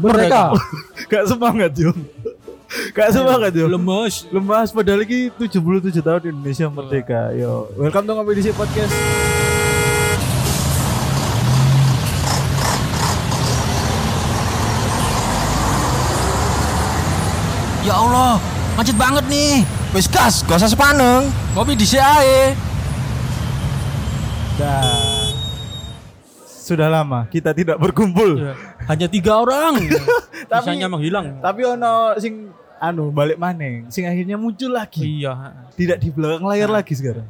Merdeka. Gak semangat, Jung. Gak semangat, Jung. Lemes. Lemas padahal ini 77 tahun Indonesia merdeka. Yo, welcome to Ngopi Disi Podcast. Ya Allah, macet banget nih. Wis gas, gak usah sepaneng. Kopi di ae. Dan sudah lama kita tidak berkumpul. Ya, Hanya tiga orang. Tapi- Bisanya menghilang. Tapi ono sing anu balik maneng, sing akhirnya muncul lagi. Iya. Tidak di belakang layar lagi sekarang.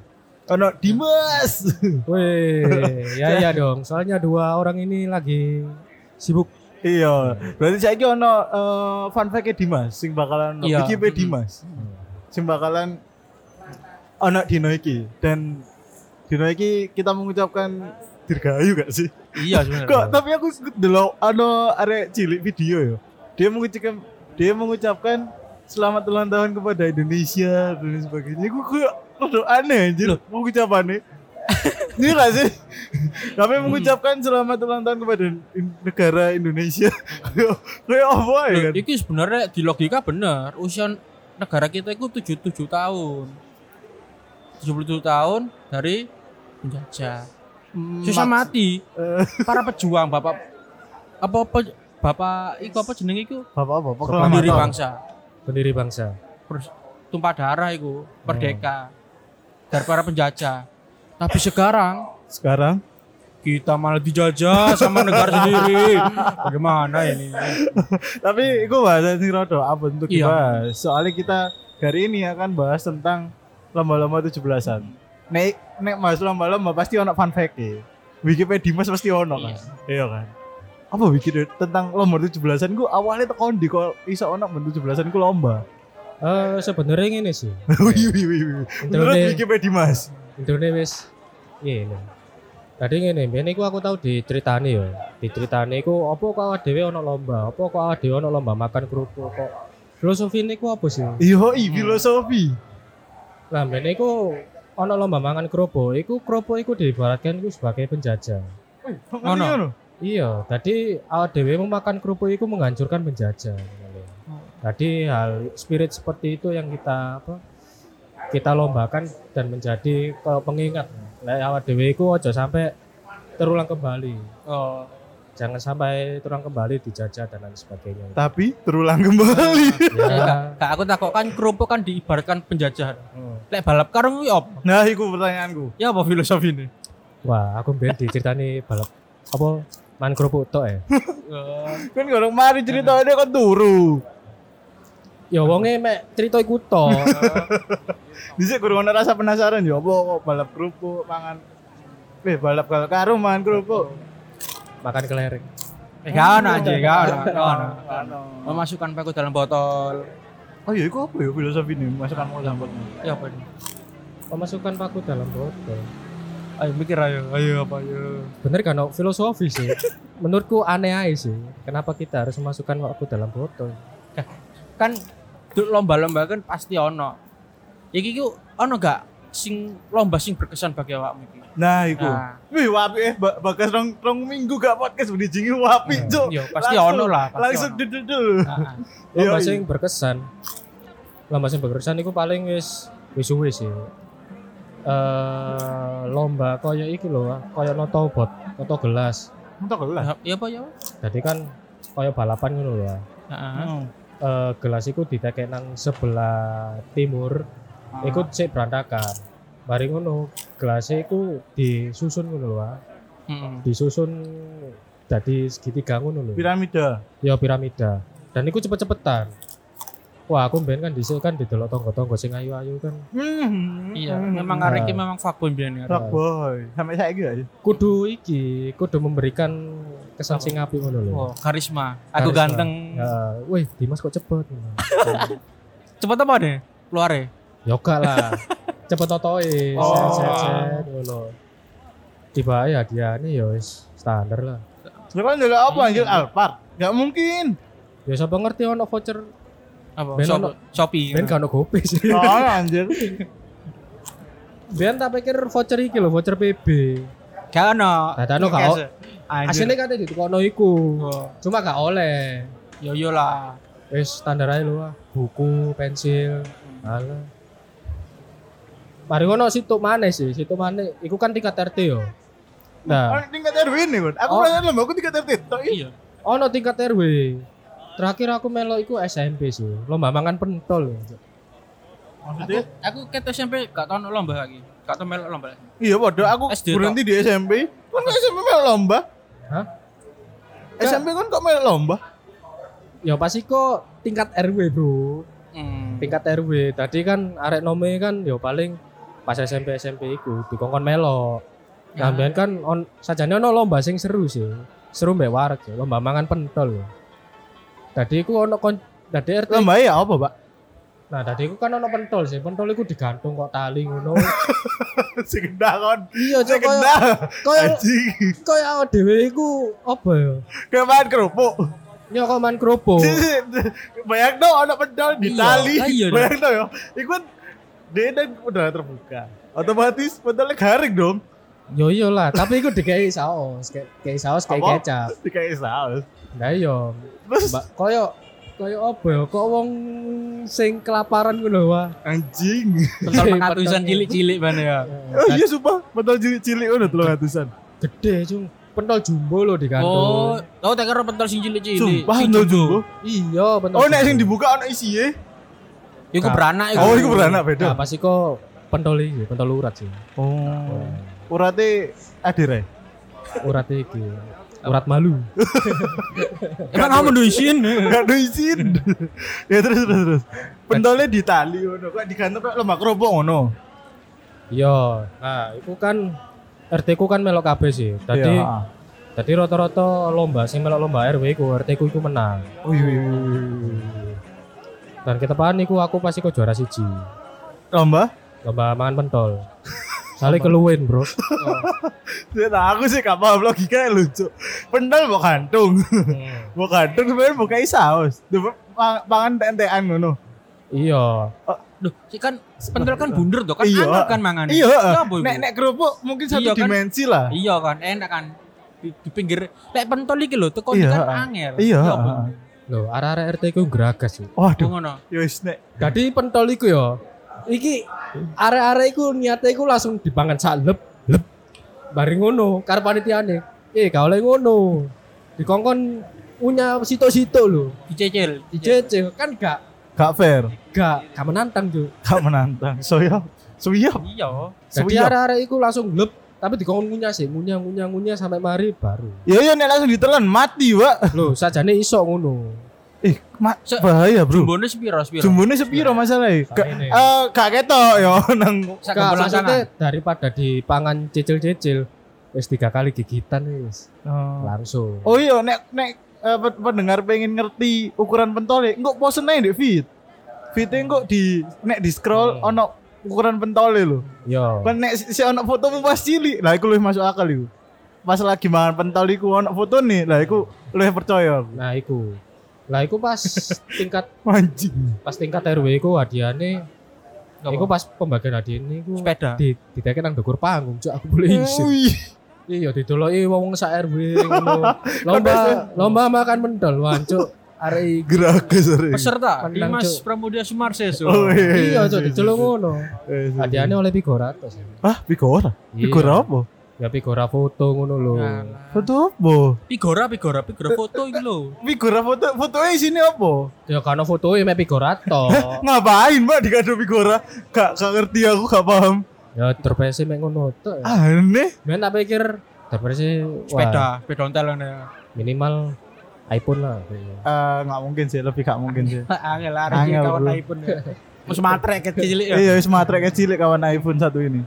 Ono Dimas. Weh, ya ya dong. Soalnya dua orang ini lagi sibuk. iya, berarti saya ono eh, fun fact Dimas sing bakalan Iya. iki pe Dimas. Sing bakalan ono dino iki dan dino iki kita mengucapkan dirgahayu gak sih? Iya sebenarnya. Kok tapi aku dulu ano arek cilik video ya. Dia mengucapkan dia mengucapkan selamat ulang tahun kepada Indonesia dan sebagainya. Gue kayak rada aneh anjir mengucapannya. Ini gak sih? Kami mengucapkan selamat ulang tahun kepada negara Indonesia. Kayak apa ya kan? Iki sebenarnya di logika bener. Usia negara kita itu 77 tahun. 77 tahun dari penjajah. Susah mati. eh, Para pejuang Bapak apa pe- Bapak iku apa jeneng iku? Apa apa? Pendiri Proklamator. bangsa. Pendiri bangsa. Terus tumpah darah iku, merdeka. Dari para penjajah. Tapi sekarang Sekarang kita malah dijajah sama negara sendiri. Bagaimana ini? tapi itu bahasa sing rada apa untuk Iya. dibahas. Soalnya kita hari ini akan bahas tentang lomba-lomba 17-an. Nek nek mas lomba-lomba pasti ono fun fact e. Wikipedia mas pasti ono kan. Iya kan. Apa Wikipedia tentang lomba 17-an ku awalnya tekan di kok iso ono ben 17-an ku lomba. Eh sebenarnya ini sih. Wih wih wih. Menurut Wikipedia mas. intronya wis ini. Tadi ngene, biyen iku aku tahu diceritani ya. Diceritani iku apa kok awake dhewe ono lomba, apa kok awake dhewe ono lomba makan kerupuk kok. Filosofi ini ku apa sih? Iya filosofi. Lah biyen iku ono lomba mangan kerupuk, iku kerupuk iku diibaratkan iku sebagai penjajah. Ngono. ngono. Iya, tadi awak dhewe memakan kerupuk itu menghancurkan penjajah. Tadi hal spirit seperti itu yang kita apa? Kita lombakan dan menjadi ke pengingat. Lek dhewe iku aja sampai terulang kembali. Oh, Jangan sampai terulang kembali dijajah dan lain sebagainya. Tapi terulang kembali. Ya. Kak, aku takut kan kerupuk kan diibaratkan penjajahan. Hmm. Lek balap karung apa? Nah, itu pertanyaanku. Ya apa filosofi ini? Wah, aku mbien diceritani balap apa man kerupuk tok ya. Kan kalau mari ceritanya kan turu. Ya wonge mek cerita iku tok. Bisa kurang ada rasa penasaran ya apa kok balap kerupuk mangan Eh balap karo mangan kerupuk. Makan kelereng. Eh, gak ono aja, gak ono. gak ono. Memasukkan paku dalam botol. Oh iya, itu apa ya filosofi ini masukkan mau sambal. Ya apa ini? Memasukkan paku dalam botol. Ayo mikir ayo, ayo apa ayo. Bener kan no? filosofi sih. Menurutku aneh aja sih. Kenapa kita harus memasukkan waktu dalam botol? Kan du- lomba-lomba kan pasti ono. Iki ku ono gak sing lomba sing berkesan bagi awakmu iki? Nah, itu. Nah, Wih, wapi eh ba- bagas rong, rong minggu gak podcast udah jingi wapi, Cuk. iya, pasti Langsung- ono lah, pasti Langsung dudul. ah. Lomba Iya, sing iya. berkesan. Lomba sing berkesan itu paling wis wis suwe sih. Eh lomba koyo iki lho, koyo noto bot, noto gelas. Entok lah. Ya apa ya? Jadi kan koyo balapan ngono lho. Heeh. Hmm. Eh gelas iku ditekek nang sebelah timur, Ah. ikut sik berantakan. Mari ngono, gelasnya iku disusun ngono lho. ah. Heeh. Disusun jadi segitiga ngono lho. Piramida. ya piramida dan itu cepet-cepetan wah aku ben kan dhisik kan didelok tonggo-tonggo sing ayu-ayu kan Hmm. Iya, memang Nah. arek iki memang fuckboy bener. Rock boy. Sampai saya gitu. kudu iki kudu memberikan kesan sing apik ngono lho Oh, karisma. Aku Karisma. ganteng. ya wih Dimas kok cepet Cepet apa deh? Keluar ya? yoga lah cepet totoe Oh. set set set ngono tiba ya dia nih ya wis standar lah Sekarang juga apa anjir Alphard? Gak mungkin. ya siapa ngerti ono voucher Apa? Ben Shop- ono- Shopee. ben kan ono GoPay sih Oh, anjir. ben tak pikir voucher iki lho voucher PB Gak ono. Nah, ono gak o- Anjir. Aslinya katanya di kono iku. Oh. Cuma gak oleh. Yo yo lah. Wis standar aja lu ah. Buku, pensil. Alah. Mari ngono situ mana sih? Situ mana? Iku kan tingkat RT yo. Nah, Oh, tingkat RW ini kan. Aku Oh. pernah lomba aku tingkat RT. Tok, iya. Iya. ono tingkat RW. Terakhir aku melo iku SMP sih. Lomba mangan pentol. Maksudnya? Aku ket SMP gak tau lomba lagi. Gak tau melok lomba. Iya, waduh aku SD berhenti di SMP. Kan SMP main lomba. Hah? SMP kan kok main lomba. Ya pasti kok tingkat RW, Bro. Hmm. Tingkat RW. Tadi kan arek nome kan ya paling pas SMP SMP iku dikongkon melo. Ya. Nah, kan on sajane ono lomba sing seru sih. Seru mbek wareg ya, lomba mangan pentol. Tadi iku ono kon dadi RT. Lomba ya apa, Pak? Nah, tadi iku kan ono pentol sih. Pentol iku digantung kok tali ngono. Sing kon. iya, cok koyo koyo koyo awak dhewe iku apa ya? Kayak main kerupuk. Ya kok man kerupuk. Bayang dong anak pedal di Iya, tali. iya. Bayang dong ya. Iku kan dia dan udah terbuka. Otomatis pedalnya garing dong. Yo yo lah, tapi iku dikai saus, kayak saus kayak kecap. Dikai saus. Nah iya. Terus Mbak koyo koyo apa ya? Kok wong sing kelaparan ngono wah. anjing. Pentol pengatusan pentol. cilik-cilik mana ya. Oh iya sumpah, pedal cilik-cilik udah telung ratusan. Gede cung. Pentol jumbo lo Oh, digantung. oh tak kira pentol sing cilik-cilik. Sumpah pedal jumbo. jumbo. Iya, pentol. Oh nek sing dibuka ono isinya. Iku beranak iku. Oh, iku beranak Nah, beda. pasti kok pentol iki, pentol urat sih. Oh. Urate adire. Urat iki. Urat malu. Emang kamu do isin? Gak ada izin. ya terus terus terus. Pentolnya di tali ngono, kok digantung kok lemak kerupuk ngono. Iya. Nah, itu kan RT ku kan melok kabeh sih. Tadi Iya. tadi rata-rata lomba sing melok lomba RW ku RT ku iku menang. Oh iya iya iya, iya. Dan ketepaan iku aku pasti kok juara siji. Lomba? Lomba mangan pentol. Soalnya keluwen, Bro. Nah, aku sih gak paham logika lucu. Pentol mau gantung. mau gantung sebenarnya mau kayak saus. Duh, pang- pangan tentean ngono. iya. Duh, si kan pentol kan bunder tuh kan Iya. kan mangan. Iya, iku? nek nek kerupuk mungkin satu Iya kan? dimensi lah. Iya kan, enak kan. Di, di pinggir lek pentol iki lho, teko Iya, kan angel. Iya, Ya ah. Loh, arah-arah RT ku geragas sih. Oh, Waduh, ngono. ya wis nek Jadi pentol iku ya. Iki arah-arah iku niatnya iku langsung dipangan sak lep lep. Bareng ngono, karo panitiane. Eh, gak oleh ngono. Dikongkon punya situ-situ lho. Dicecil. Dijece kan gak gak fair, gak gak menantang tuh. gak menantang. So ya, so iya. Iya. Jadi Suyap. arah-arah iku langsung lep tapi dikongkon ngunyah sih, ngunyah ngunyah ngunyah sampai mari baru. Ya ya nek langsung ditelan mati, Pak. Loh, sajane iso ngono. Eh, ma Se- bahaya, Bro. Jumbone sepiro sepiro? Jumbone sepiro masalahnya? Ini. eh gak ketok ya nang maksudnya daripada dipangan cicil-cicil wis tiga kali gigitan wis langsung. Oh iya, nek nek pe- pendengar pengen ngerti ukuran pentolnya, engko posen aja di feed. Feednya engko di nek di scroll Hmm. ono ukuran pentolnya lho. Yo. Kan nek si si ono foto pas cilik, lah iku luwih masuk akal iku. Pas lagi mangan pentol iku ono foto nih, lah iku luwih percaya aku. Nah, iku. Lah iku pas tingkat Anjing. pas tingkat RW iku hadiahnya Apa? iku pas pembagian hadiah ini iku sepeda. di ditekan nang dukur panggung, cuk aku boleh. Wih. Iya didoloki wong sak RW ngono. Lomba lomba makan pentol, wancuk. Arek iki. Geragas are. Peserta Menang, Dimas. Pramudia Sumarseso. Oh Iya, cuk diceluk ngono. Eh, Hadiahnya oleh Pigoratos. Ah, Pigora. Iya. Pigora apa? Ya Pigora foto ngono lho. Foto apa? Pigora, pigora, pigora foto iki lho. Pigora foto fotonya sini apa? Ya karena fotonya mek Pigorato. Ngapain mbak dikado Pigora? Gak, gak ngerti aku gak paham. ya terpesi mek ngono tok. Aneh. Ben tak pikir terpesi Sepeda, sepeda ontel ngene. minimal iPhone lah. Eh nggak mungkin sih, lebih gak mungkin sih. Angel lah Angel, kawan bro. iPhone. Mas matrek kecil ya. Iya, wis matrek kecil kawan iPhone satu ini.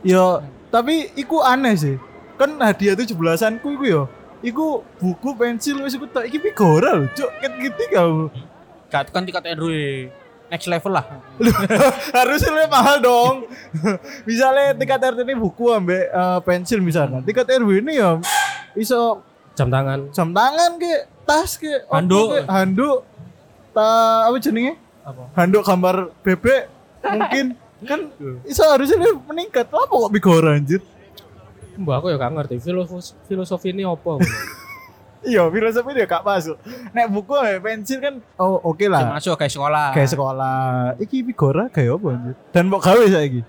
Yo, tapi iku aneh sih. Kan hadiah tujuh belasanku iku yo. Iku buku pensil wis iku tak iki Pigora lho, cuk. Ket gitu kau. Gak kan tingkat RW. Next level lah. Harusnya lebih mahal dong. misalnya tingkat RT ini buku ambek eh, pensil misalkan. Tingkat RW ini ya iso Jam tangan. jam tangan ke tas ke Handuk. ke, handuk ta apa jenenge Apa? handuk gambar bebek mungkin kan iso harusnya dia meningkat apa kok bigora anjir Mbak aku ya gak ngerti filosofi filosofi ini apa. Iya, filosofi dia gak masuk. Nek buku ya pensil kan oh oke Dia lah. masuk kayak sekolah. Kayak sekolah. Iki Pigora kayak apa anjir? Dan mau gawe saiki.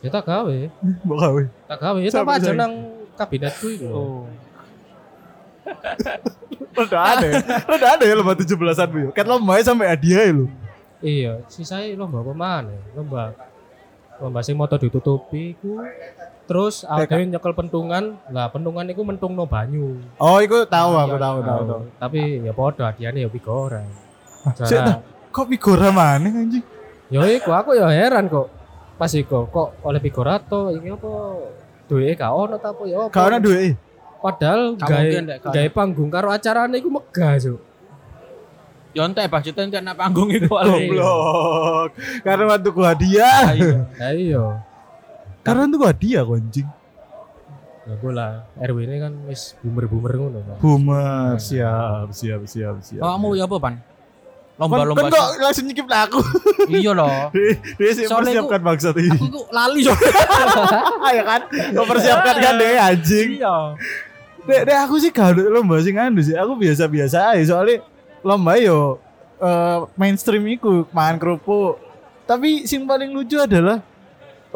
ya tak gawe, Mau gawe. tak gawe. Ya tak aja nang kabinetku itu. Oh. Udah ada. Udah ada ya lomba 17-an Bu. Kan lomba sampai hadiah ya lho. Iya, sisanya lomba apa mana? Lomba lomba sing moto ditutupi ku. Terus awake dhewe nyekel pentungan, lah pentungan iku mentungno banyu. Oh, iku tahu aku Iya, tahu tahu tahu. Tapi ya padha hadiahnya ya pigora. Sik, Cara, Kok Pigora mana anjing? yo iku aku ya heran kok. Pas iku kok oleh pigora to iki apa duwe gak ono ta apa ya. Gak ada duit. Padahal gawe gawe panggung karo acarane iku megah, Cuk. Yontek budgetnya entek nak panggung itu paling. Goblok. Karena waktu ku hadiah. Ayo. Lah iya. Karena ku hadiah kok anjing. Ya gue lah, RW ini kan wis bumer-bumer ngono. Boomer, siap, siap, siap, siap. Kamu ya apa, Pan? Lomba-lomba. kon kok langsung nyikip aku. Iya loh. Dia, sih mempersiapkan maksud ini. Aku kok lali soalnya. ya kan? Mempersiapkan kan deh anjing. Iya. Dek, dek aku sih gak lomba sing anu sih. Aku biasa-biasa aja soalnya lomba yo eh, mainstream iku makan kerupuk. Tapi sing paling lucu adalah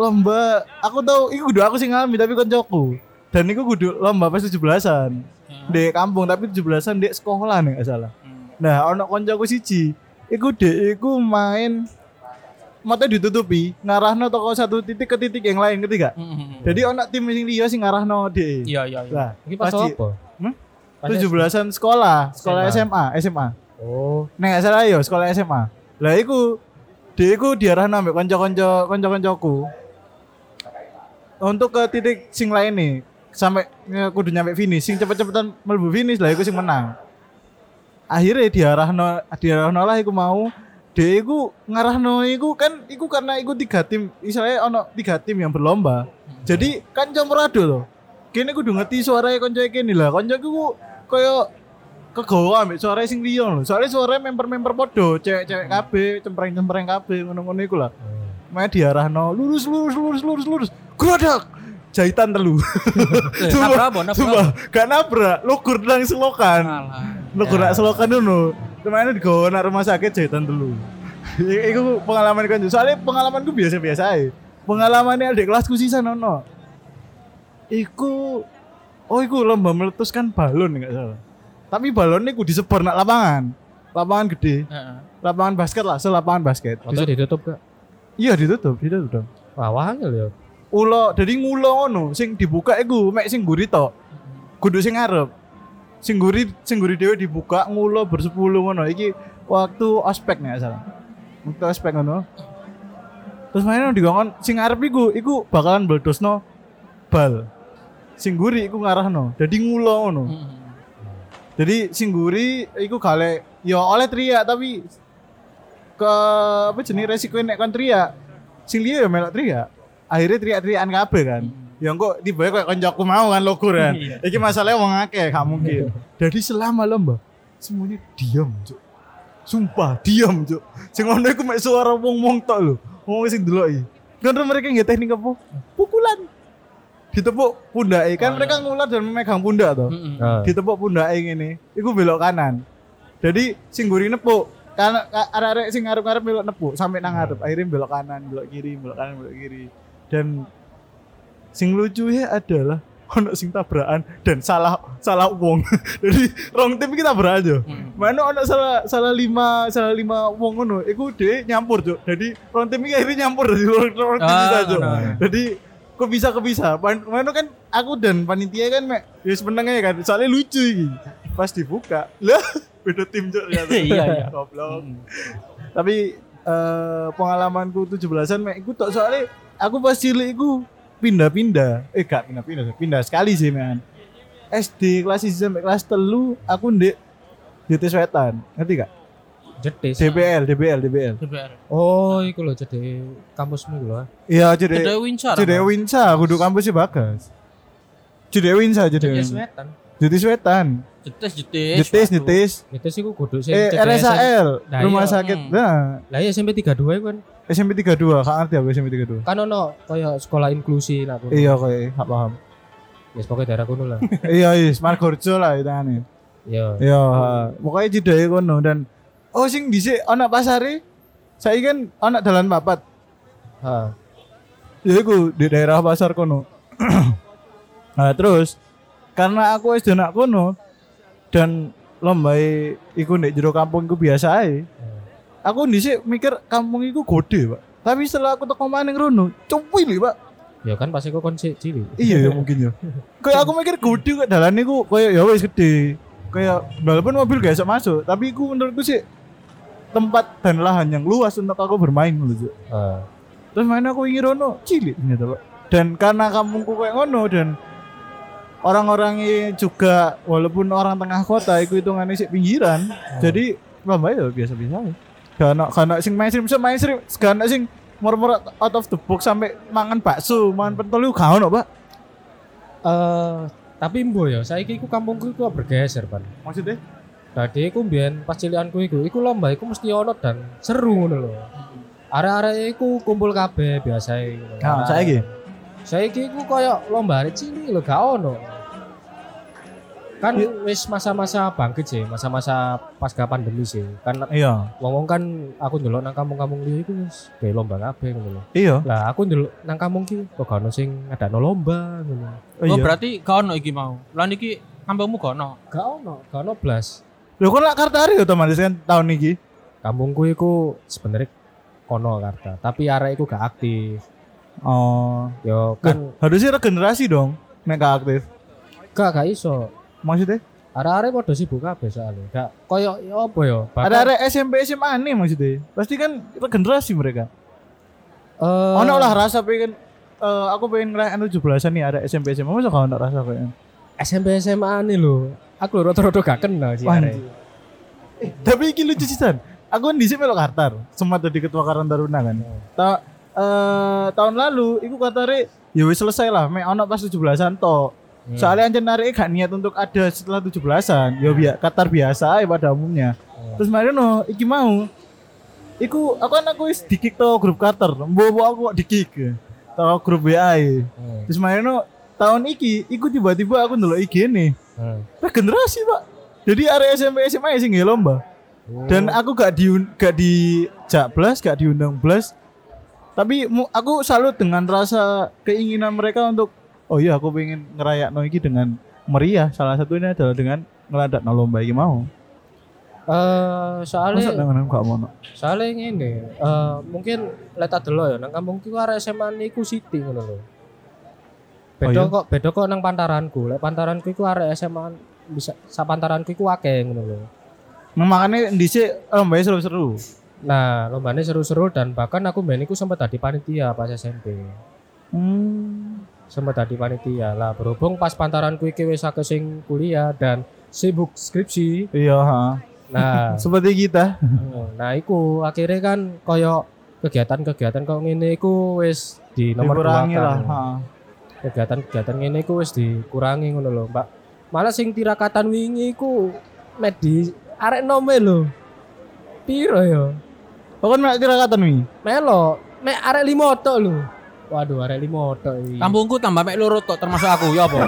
lomba aku tahu iku kudu aku sing ngalami tapi koncoku. Dan iku kudu lomba pas 17-an. Di kampung tapi 17-an di sekolah nih gak salah. Nah, ono koncoku siji. Iku dek iku main mata ditutupi ngarahno toko satu titik ke titik yang lain ketiga. Jadi ono tim sing liya sing ngarahno dek. Iya, iya, iya. Lah, Iki pas apa? Hmm? Pas 17-an sekolah, sekolah SMA. SMA. Oh, Nek gak salah yo sekolah SMA. Lah iku dia iku diarahno ambek kanca-kanca kanca-kancaku. Untuk ke titik sing lain nih sampai eh, kudu nyampe finish, sing cepet-cepetan mlebu finish lah iku sing menang. Akhirnya diarahno diarahno lah iku mau dia iku ngarahno iku kan iku karena iku tiga tim, istilahnya ono tiga tim yang berlomba. Jadi kan campur adu loh. Kene kudu ngerti suaranya konco kene lah. Konco ku koyo kegawa ambek suara sing liya lho. Soalnya suaranya member-member podo, cewek-cewek kabeh, cempreng-cempreng kabeh ngono-ngono iku lah. Mae diarahno lurus lurus lurus lurus lurus. Grodok. Jahitan telu. Sumpah, Sumpah, apa? gak nabrak, lugur nang selokan. Alah. Lugur nang selokan ngono. Ke mana digawa nang rumah sakit jahitan telu. Iku pengalaman kan. Soalnya pengalamanku biasa-biasa aja. Pengalamannya adik kelasku sih ono. Iku Oh iku lomba meletuskan balon enggak salah. Tapi balonnya ku disebar nak lapangan. Lapangan gede. Heeh. Lapangan basket lah, selapangan basket. bisa ditutup gak? Iya ditutup, ditutup. Wah, wangel ya. Ulo, jadi ngulo ngono, sing dibuka iku mek sing guri tok. Kudu sing ngarep. Sing guri sing guri dhewe dibuka ngulo bersepuluh ngono. Iki waktu ospek nek salah. Waktu ospek ngono. Terus mainan digongkon sing ngarep iku iku bakalan mledosno bal. Sing guri iku ngarahno. Jadi ngulo ngono. Mm-mm. Jadi sing guri iku gale ya oleh teriak tapi ke apa jenis resiko nek kon teriak. Sing liya ya melok teriak. Akhirnya teriak-teriakan kabeh kan. Ya kok tiba kayak koncoku mau kan lokur kan. Iya. Iki masalahnya wong akeh gak mungkin. Jadi selama lomba semuanya diam, Cuk. Sumpah, diam, Cuk. Sing ngono iku mek suara wong-wong tok lho. Wong sing deloki. Karena mereka nggak teknik apa? Pukulan. Ditepuk pundak kan Oh, mereka ngular dan memegang pundak toh Mm-mm. Nah, ditepuk pundake ngene iku belok kanan jadi sing guri nepuk kan arek-arek sing ngarep-ngarep belok nepuk sampai nang ngarep akhirnya belok kanan belok kiri belok kanan belok kiri dan sing lucu ya adalah ono sing tabrakan dan salah salah wong. Jadi rong tim kita tabrakan aja Mm. mana ono salah salah lima salah lima wong ngono. Iku deh nyampur cuk jadi rong tim iki akhirnya nyampur. Dari rong rong tim Ah, kita cuk ngono. jadi kok bisa kok bisa? Mana kan aku dan panitia kan mek ya sebenarnya kan. Soalnya lucu iki. Pas dibuka lah beda tim cuk ternyata. Iya, iya. goblok. Tapi eh, pengalamanku 17-an mek iku tok. Soalnya aku pas cilik iku pindah-pindah eh gak pindah-pindah pindah sekali sih men SD kelas 1 sampai kelas telu aku ndek DT Wetan ngerti gak jetis. DBL DBL DBL DPR. Oh, iku lho jadi kampusmu iku lho. ah. iya jadi jadi apa? Winsa kudu kampusnya bagas jadi Winsa jadi Jetis wetan. DT Wetan jetis. jetis Waduh. jetis Jetis iku kudu sing eh. RSAL Nah, rumah iya. sakit Hmm. nah Lah iya SMP 32 iku kan. SMP 32 gak ngerti aku SMP 32 Kan ono kaya sekolah inklusi nak kono. iya kayak gak paham Ya pokoknya daerah kono lah. iya iya Margorjo lah hitungane Ya. iya ha. pokoknya cidake kono dan oh sing dhisik ana pasare saiki kan ana dalan papat Ha. ya iku di daerah pasar kono nah terus karena aku wis donak kono dan lomba iku nek jero kampung iku biasa ae aku dhisik mikir kampung iku gede pak tapi setelah aku teko maning rono cuwili pak Ya kan pas iku kon sik cilik. iya ya mungkin ya kayak aku mikir gede kok dalan iku kayak ya wis gede kayak walaupun mobil gak bisa masuk tapi iku menurutku sih tempat dan lahan yang luas untuk aku bermain gitu. Ha. terus main aku ingin rono cilik ternyata pak dan karena kampungku kayak ngono dan orang-orangnya juga walaupun orang tengah kota itu hitungannya sih pinggiran jadi lomba ya biasa-biasa karena karena sing mainstream sing mainstream karena sing mur-mur out of the box sampai mangan bakso mangan pentol itu gak ono pak Eh, tapi mbo ya, saiki iku kampungku iku bergeser, Pan. maksudnya Tadi iku mbiyen pas cilikanku iku, iku lomba iku mesti ono dan seru ngono lho. Arek-arek iku kumpul kabeh biasae. ngono. nah saya Saiki iku koyo lomba arek cilik lho gak ono. Kan wis masa-masa bangkit sih, masa-masa pasca pandemi sih. Kan iya ngomong kan aku ndelok nang kampung-kampung liya iku wis gawe lomba kabeh ngono lho. iya Lah aku ndelok nang kampung ki kok gak ono sing ngadakno lomba ngono. oh, Oh iya berarti kau ono iki mau. Lah niki kampungmu kau ono. Gak ono, gak ono blas. Lho kan lak Kartari otomatis kan tahun ini Kampungku iku sebenarnya kono Karta, tapi arek iku gak aktif. oh Yo kan kan harusnya regenerasi dong nek gak aktif gak gak iso. Maksudnya? Arek-arek padha sibuk kabeh soalnya. Gak koyo ya apa ya? ada ada SMP SMA nih maksudnya. Pasti kan regenerasi mereka. Eh ono lah rasa pengen eh, aku pengen ngerayain 17-an nih ada SMP SMA masa kau ono rasa kayak SMP SMA nih lho. Aku lho rada-rada gak kenal sih arek. Eh, tapi iki lucu sih aku kan dhisik melok Kartar sempat jadi ketua Karang Taruna kan. Ta eh, tahun lalu iku Kartare ya wis selesai lah mek ono pas 17-an tok Hmm. Soalnya anjir narik gak niat untuk ada setelah 17-an. Ya biar Qatar biasa aja pada umumnya. Hmm. Terus kemarin no, iki mau. Iku aku kan aku wis di-kick to grup Qatar. Mbok aku kok di-kick. To grup WA. ae. Hmm. Terus kemarin no, tahun iki iku tiba-tiba aku ndelok IG nih. Hmm. Regenerasi, Pak. Jadi area SMP SMA sing lomba. Dan aku gak di gak di blas, gak diundang blas. Tapi mu- aku salut dengan rasa keinginan mereka untuk oh iya aku pengen ngerayak iki dengan meriah. Salah satunya adalah dengan ngeladak lomba iki mau. Eh Masa soalnya dengan gak mau. soalnya ngene, eh mungkin leta dulu ya nang kampungku arek SMA niku Siti ngono lho. Beda Oh iya? kok, beda kok nang pantaranku. Lek pantaranku iku arek SMA bisa sa pantaranku iku akeh ngono lho. Nah, makanya dhisik lomba seru-seru. Nah, lombanya seru-seru dan bahkan aku main iku sempat tadi panitia pas SMP. Hmm. Sempat tadi panitia lah berhubung pas pantaranku iki wis akeh sing kuliah dan sibuk skripsi. Iya, ha. Nah, Seperti kita. nah iku akhirnya kan koyo kegiatan-kegiatan kok ngene iku wis di nomor Dikurangi lah, ha. kegiatan-kegiatan ngene iku wis dikurangi ngono lho, Mbak. Malah sing tirakatan wingi iku med di arek nome lho. Piro ya? Kok kan mek tirakatan wi? Melo, mek arek limo tok lho. Waduh, arek limo tok iki. Kampungku tambah mek loro tok termasuk aku ya apa?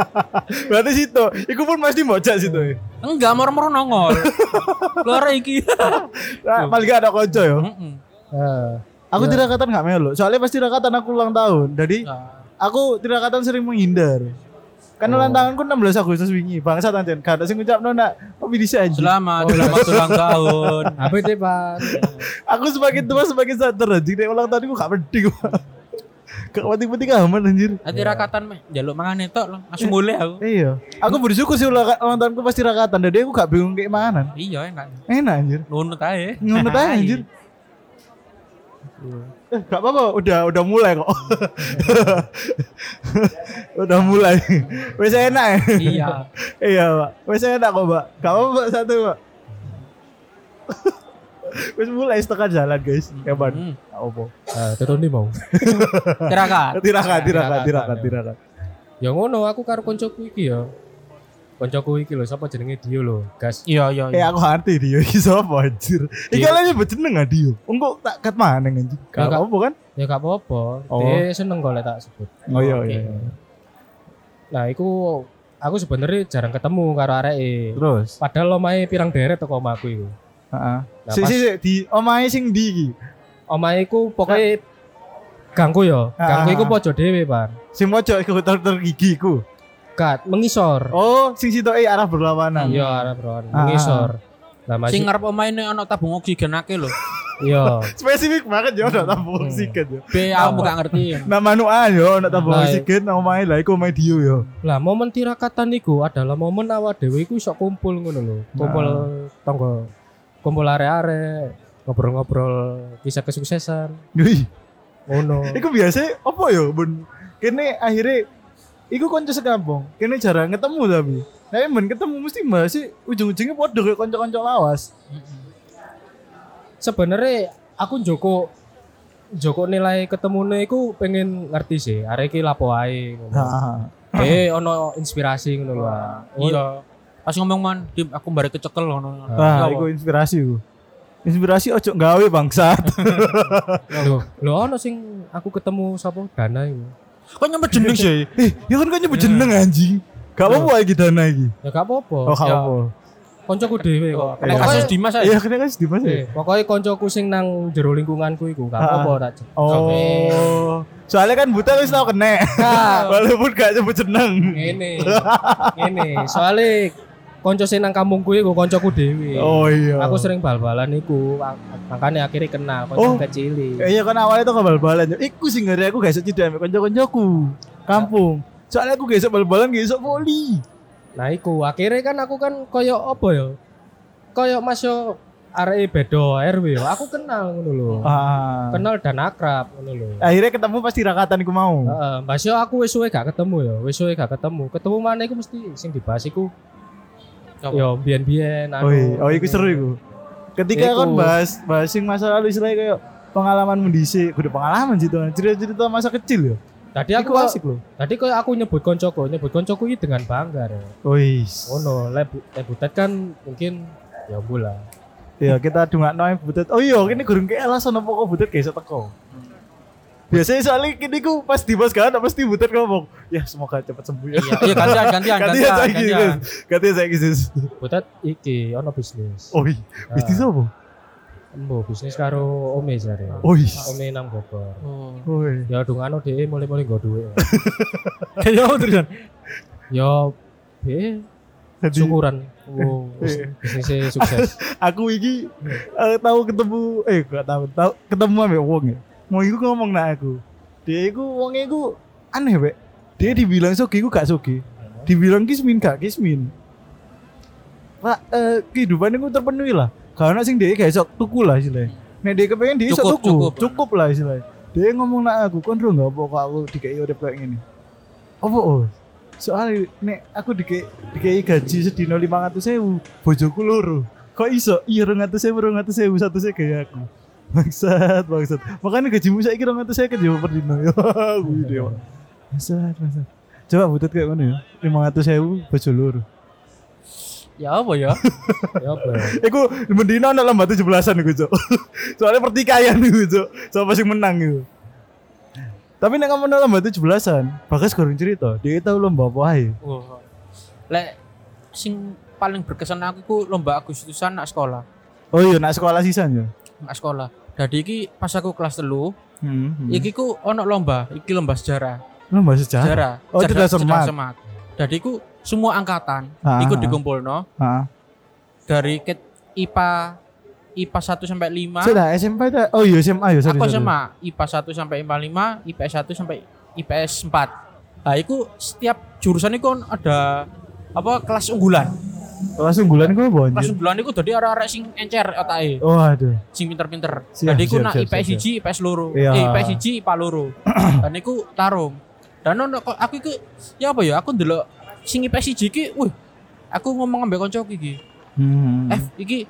Berarti situ, iku pun pasti bocah situ. Enggak moro-moro nongol. Loro iki. Nah, paling gak ada konco ya. Heeh. Aku Ya. tirakatan gak melo. Soalnya pas tirakatan aku ulang tahun. Jadi Nah, aku tirakatan sering menghindar. Kan Oh. ulang tahunku 16 Agustus wingi. Bangsa anjen. Gak ada sing ngucapno nak kopi dhisik anjing. Selamat, selamat ulang tahun. Apa itu, Pak? Aku semakin tua semakin sadar anjing nek ulang tahunku gak penting. Gak penting-penting amat anjir. Hati rakatan meh, jaluk mangan lo. Langsung boleh aku. Iya. Aku bersyukur sih ulang, ulang tahunku pasti tirakatan. Jadi aku gak bingung kayak makanan. Iya enak. Enak anjir. Nunut aja. Ngono aja anjir. Eh, gak apa-apa, udah udah mulai kok. udah mulai. Wes enak ya. Iya. iya, Pak. Wes enak kok, Pak. Gak apa-apa, Pak, satu, Pak. Wes mulai setengah jalan, guys. Hebat. Hmm. Gak apa. Nah, turun nih mau. Tirakat. Tirakat, tirakat, Tirakat, tirakat, ya. Ya ngono aku karo koncoku iki ya. Koncoku iki lho, sapa jenenge Dio lho, Gas. Iya iya. Eh iya. aku ngerti dia iki sapa anjir. Iki Dio. kalian nyebut jeneng ah Dio. Engko tak kat mana anjing. Gak Enggak. apa kan? Ya gak apa-apa. Oh. Dia seneng kok tak sebut. Oh iya iya. Nah, iku aku sebenarnya jarang ketemu karo areke. Terus. Padahal omahe pirang deret teko omahku iku. Heeh. Nah, Si pas- si si di omahe sing ndi iki? Omahe iku pokoknya gangku yo. Ah. Gangku iku pojok dhewe, Pan. Sing pojok iku dokter gigi ku. Kat mengisor. Oh, sing sitoke arah berlawanan. Iya, arep bron. Ah. Mengisor. Lah Sing masih ngarep omahe ini ana tabung oksigen akeh lho. iya. Spesifik banget ya udah tabung Hmm. oksigen ya. Be aku gak ngerti. Nama nu ayo nak tabung Lah, oksigen nang omahe lah iku omahe Dio yo. Lah momen tirakatan niku adalah momen awak dhewe iku iso kumpul ngono lho. Kumpul tonggo kumpul are-are ngobrol-ngobrol kisah kesuksesan Wih, ngono. iku biasa apa yo, Bun? Kene akhirnya iku konco sekampung. Kene jarang ketemu tapi. Nah, men ketemu mesti mbak sih ujung-ujungnya podo kayak konco-konco lawas. Sebenarnya aku Joko Joko nilai ketemune iku pengen ngerti sih, arek iki lapo ae ngono. Nah, Eh ono inspirasi ngono lho. Oh, Iya. Pas ngomong man, Dim, aku bare kecekel ngono. Ya, iku inspirasi ku. Inspirasi ojo gawe bangsat. Lho, lho ono sing aku ketemu sapa Dana iku. Kok nyampe jeneng sih? eh, ya kan kan nyebut jeneng anjing. Gak apa-apa iki dana iki. Ya gak apa-apa. Oh, gak Ya. apa. Koncoku dhewe kok. Nek Iya. kasus Dimas aja. Iya, kena kan di mana? Eh, pokoknya koncoku sing nang jero lingkunganku iku gak Ah. apa-apa tak. Oh. Soalnya kan buta wis tau kena. Walaupun gak nyebut jeneng. Ngene. Ngene, soalnya konco sing nang kampungku iku koncoku dhewe. Oh iya. Aku sering bal-balan iku, mak- makanya akhirnya kenal Oh. konco kecil. Eh, Iya kan awalnya tuh bal-balan. Iku sing ngeri aku gak iso cedek ambek kanca-kancaku. Kampung. Soalnya aku gak iso bal-balan gak iso voli. Nah iku akhirnya kan aku kan koyo apa ya? Koyo masuk arek bedo RW yo. Aku kenal ngono lho. Ah. Kenal dan akrab ngono lho. Akhirnya ketemu pasti rakatan iku mau. Heeh, Mbak Sio aku wis suwe gak ketemu ya. Wis suwe gak ketemu. Ketemu mana iku mesti sing dibahas iku? Yo biyen-biyen Oh iya, oh iku seru iku. Ketika Iku. kan bahas bahas sing masa lalu istilahnya kayak pengalaman mendisi, kudu pengalaman sih tuh. Cerita-cerita masa kecil ya. Tadi Iku aku asik loh. tadi koyo aku nyebut koncoku, nyebut koncoku iki dengan bangga ya. Wis. Ngono, lebu lebutet kan mungkin ya bola. Ya kita dungak noy butet. Oh iya, ini gurung ke alasan apa kok butet gak iso teko. Biasanya soalnya kini ku pas di bos kan pasti butet ngomong, ya semoga cepat sembuh ya. Iya, iya gantian, gantian, Gantian gantian, saya gitu. gantian. Saya gitu. Butet iki ono bisnis. Oh iya, bisnis apa? Embo bisnis karo Ome jare. Oh iya. Ome nang Bogor. Oh. Oh iya. Ya dungano dhewe mulai-mulai nggo dhuwit. Kayak apa terus? Ya be Jadi syukuran. Oh, bis- Iya. bisnisnya sukses. aku iki eh, tahu ketemu eh gak tahu tahu ketemu ambek wong ya. Mau iku ngomong nak aku. Dia iku wong iku aneh be. Dia dibilang sogi iku gak sogi. Dibilang kismin gak kismin. Pak eh, kehidupan iku terpenuhi lah. Karena sing dia gak iso tuku lah istilahnya. Nek dia kepengen dia Cukup, tuku, cukup. cukup lah istilahnya. Dia ngomong nak aku kon ro gak apa kok aku dikei urip kayak gini. Apa oh? Soalnya nek aku dikei dikei gaji sedino 500.000, bojoku loro. Kok iso? Iya 200.000, 200.000 satu saya kayak aku. Bangsat, bangsat. Makanya gajimu saya kira 200.000 ya per dino. Ya, gue dewa. Bangsat, bangsat. Coba butut kayak mana ya? 500.000 bojo loro. Ya apa ya? ya apa? Iku mendino ana lomba 17-an iku, Cuk. Soalnya pertikaian iku, Cuk. Siapa sing menang iku. Tapi nek kamu lomba 17-an, bagas gorong cerita, dia tahu lomba apa ae. Oh. Lek sing paling berkesan aku ku lomba Agustusan nak sekolah. Oh iya, nak sekolah sisan ya. Nak sekolah. Jadi iki pas aku kelas telu, Hmm. hmm. iki ku ono lomba, iki lomba sejarah. lomba sejarah. Sejarah. Oh, cerdas cermat. cermat. Jadi ku semua angkatan Ah, ikut ah. dikumpulno Heeh. dari ket IPA IPA 1 sampai 5. Sudah SMP dah. Oh iya SMA ya, sorry. Aku sorry. SMA IPA 1 sampai IPA 5, IPS 1 sampai IPS 4. Nah, itu setiap jurusan itu ada apa kelas unggulan. Unggulan kok apa Kelas anjir? unggulan itu jadi arek-arek sing encer otake, Oh aduh. sing pinter-pinter. Jadi siap, nak IPS 1, IPS loro. Iya. Eh, IPS 1, IPA loro. Dan iku tarung. Dan ono kok aku iku ya apa ya aku ndelok sing IPS 1 iki, wih, aku ngomong ambek kanca iki. Hmm. F iki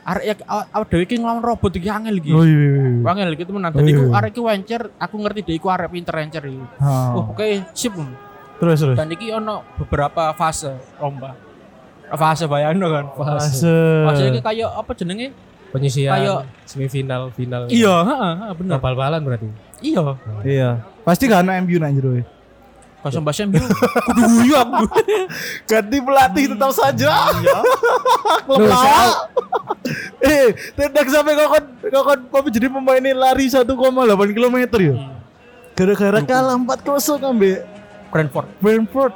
arek ya awak dhewe iki nglawan robot iki angel iki. Oh iya. Angel iki temenan. Dadi iku iya. arek iki wencer, aku ngerti deh iku arek pinter encer iki. Oh, oke, sip. Terus terus. Dan iki ono beberapa fase lomba. Fase bayangno kan. Fase. Fase iki kayak apa jenenge? Penyisian Kayak- semifinal final. Iya, heeh, heeh, bener. Bal-balan berarti. Iya. Iya. Pasti gak ana MU nak jero. Bahasa bahasa MU. Kudu guyu aku. Ganti pelatih tetap saja. Iya. Eh, tidak sampai kokon kokon apa jadi pemain ini lari 1,8 km ya. Gara-gara kalah 4-0 ambek Brentford. Brentford.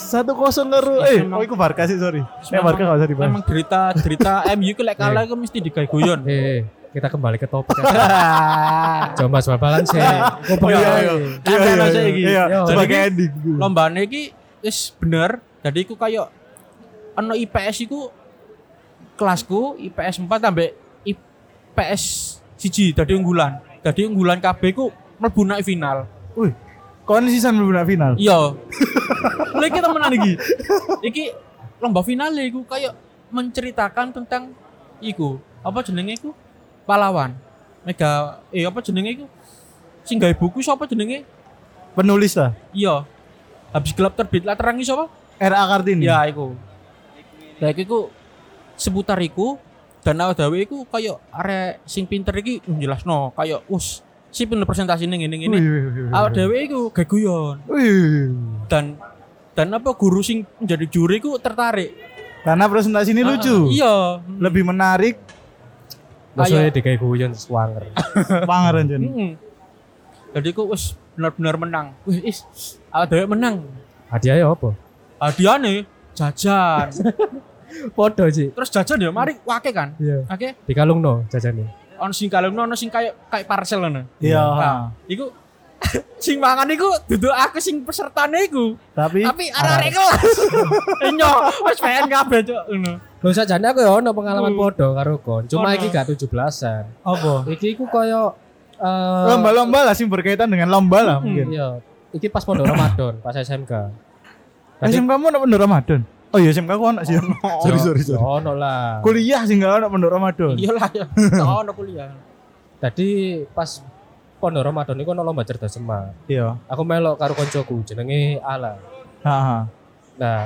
Satu kosong karo Ya, eh oh iku Barca sih sorry. Eh Barca gak usah dibahas. Memang derita derita MU ku lek kalah ku mesti digawe guyon. Eh, kita kembali ke topik. Coba bal-balan sih. Oh iya iya. Iya, Yo. sebagai Jadi ending. Lombane iki wis bener. Jadi iku kayak ono IPS iku kelasku IPS 4 sampai IPS siji dadi unggulan. Dadi unggulan KB ku mlebu naik final. Wih, kon sisan belum final. Iya. Lha iki temenan iki. Iki lomba final iku kayak menceritakan tentang iku. Apa jenenge iku? Pahlawan. Mega eh apa jenenge iku? Sing gawe buku sapa jenenge? Penulis lah. Iya. Habis gelap terbit lah terangi sapa? RA Kartini. Ya iku. Lah iku seputar iku dan awake dhewe iku kayak arek sing pinter iki jelasno kayak us si bener presentasi ning ngene ngene. Wih, wih, wih, wih. Awake dhewe iku gawe guyon Wih. dan dan apa guru sing menjadi juri ku tertarik. Karena presentasi ini Ah, lucu. Iya. Lebih menarik Maksudnya di kayak guyon swanger. pangeran Jen. Mm. Jadi ku wis benar-benar menang. Wih, is awake dhewe menang. Hadiahnya apa? Hadiahnya jajan. Podo sih. Terus jajan ya mari wake kan. Iya. Oke. Di kalung no jajannya. Ono sing kalungno ono sing kayak kayak parcel ngono. Iya. Nah, iku sing mangan iku duduk aku sing pesertane iku. Tapi Tapi arek-arek kelas. Enyo, wis pengen kabeh cok ngono. Lho sajane aku ya ono pengalaman Hmm. podo karo kon. Cuma iki gak 17-an. apa? Iki iku koyo eh Lomba-lomba lah sing berkaitan dengan lomba lah mungkin. Iya. Iki pas pondok Ramadan, pas SMK. SMK mu nak pondok Ramadan. Oh iya SMK ku anak sih. Sorry sorry ya sorry. ono lah. Kuliah sih enggak anak pondok Ramadan. Iyalah ya. Ono kuliah. Tadi pas pondok Ramadan iku ono lomba cerdas semak. Iya. Aku melok karo koncoku jenenge Ala. Ha. Nah,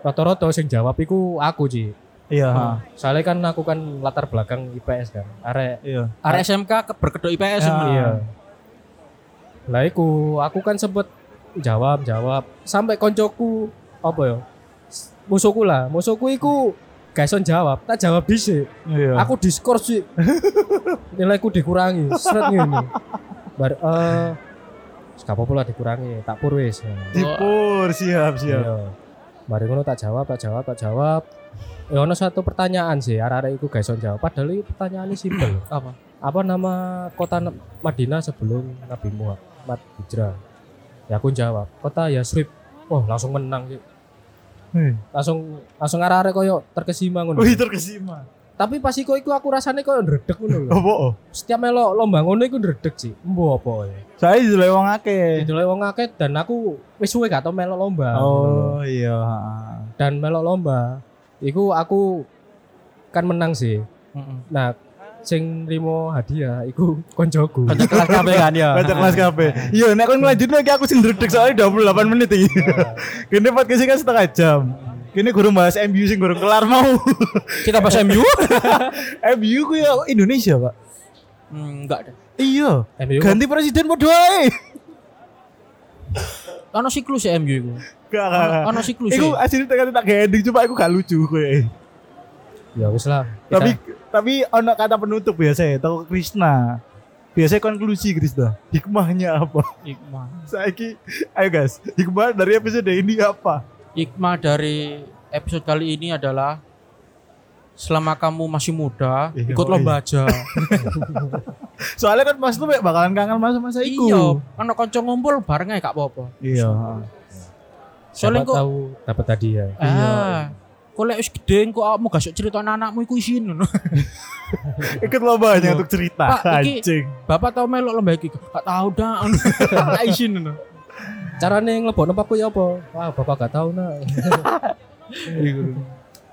rata-rata sing jawab iku aku Ci. Iya. ha. Soalnya kan aku kan latar belakang IPS kan. Arek Iya. Arek SMK ke- berkedok IPS Ya. Iya. Lah iku aku kan sempet jawab jawab sampai koncoku apa ya? Musuhku lah, musuhku iku gak iso jawab, tak jawab dhisik. Iya. Aku diskor sih. Nilaiku dikurangi, seret ngene. Bar eh gak apa-apa dikurangi, tak pur wis. Dipur siap siap. Iya. Mari ngono tak jawab, tak jawab, tak jawab. Ya ono satu pertanyaan sih, arek-arek iku gak iso jawab. Padahal itu pertanyaannya simpel. Apa? apa nama kota Na- Madinah sebelum Nabi Muhammad hijrah? Ya aku jawab, kota Yasrib. Oh, langsung menang sih. Hei. Langsung langsung arek-arek koyo terkesima ngono. Wih terkesima. Tapi pas iku iku aku rasane koyo ndredeg ngono lho. Oh? Setiap melo lomba ngono iku ndredeg sih. Embo apa ya. Saya jadi wong akeh. Itu wong akeh dan aku wis suwe gak tau melo lomba. Oh iya. Dan melo lomba iku aku kan menang sih. Heeh. Nah, sing nrimo hadiah iku koncoku. Banyak kelas kabeh kan ya. Baca kelas kabeh. Iya, nek kon ngelanjut lagi aku sing ndredeg soalnya 28 menit iki. Kene podcast kan setengah jam. Kene guru bahas MU sing guru kelar mau. Kita bahas MU? MU ku ya Indonesia, Pak. Hmm, enggak deh. Iya. MU Ganti presiden podo ae. Ono siklus ya MU iku. Gak, gak, gak. Ono siklus. Iku ya. asli tak tak ending cuma aku gak lucu kowe. ya wis lah. Kita- Tapi tapi ono kata penutup biasa ya, tau Krishna. Biasanya konklusi Krishna. Hikmahnya apa? Hikmah. Saiki ayo guys, hikmah dari episode ini apa? Hikmah dari episode kali ini adalah selama kamu masih muda, Iya, ikut lomba aja. Soalnya kan Mas tuh bakalan kangen masa-masa iku. iya, ono kanca ngumpul bareng ae gak apa-apa. Iya. Soalnya kok tahu dapat hadiah. ah, kok lek wis gede kok kamu gak sok cerita anakmu iku isin ngono. Ikut lomba hanya Iya. untuk cerita. Pak, iki-. Bapak tau melok lomba iki? Gak tau dah. Gak isin ngono. Carane nglebokno paku ya apa? Wah, bapak gak tahu nah.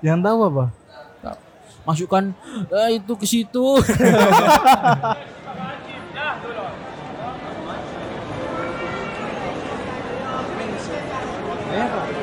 Yang tahu apa? Masukkan eh, itu ke situ. Eh,